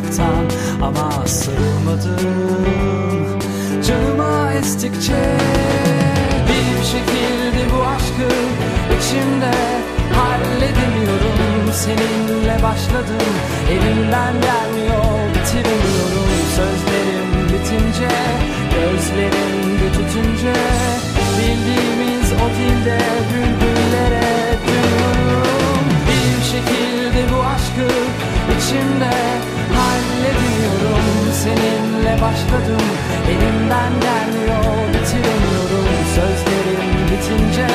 Tutmaktan ama sarılmadım Canıma estikçe bir şekilde bu aşkı içimde halledemiyorum. Seninle başladım elimden gelmiyor bitiremiyorum. Sözlerim bitince gözlerimde tutunca Bildiğimiz o dilde bülbüllere dönüyorum Bir şekilde bu aşkı içimde başladım. Elimden gelmiyor bitiremiyorum Sözlerim bitince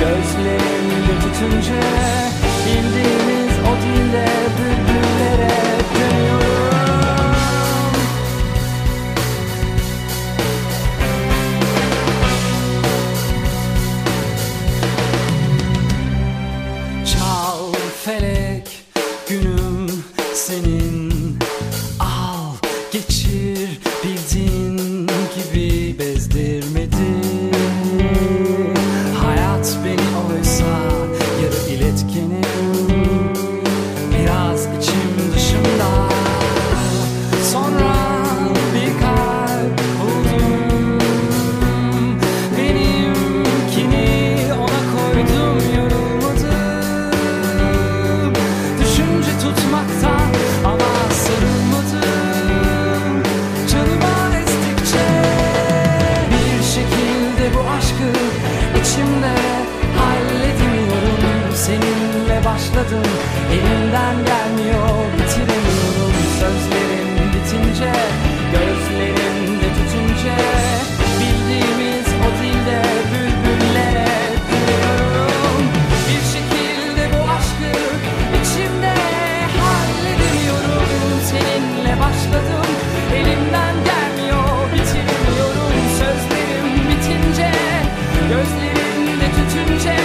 gözlerimde tutunca Bildiğimiz başladım. Elimden gelmiyor bitiremiyorum. Sözlerim bitince Gözlerim de tutunca. Bildiğimiz o dilde bülbüllere duyuyorum Bir şekilde bu aşkı içimde halledemiyorum. Seninle başladım. Elimden gelmiyor Bitiremiyorum. Sözlerim bitince Gözlerim de tutunca.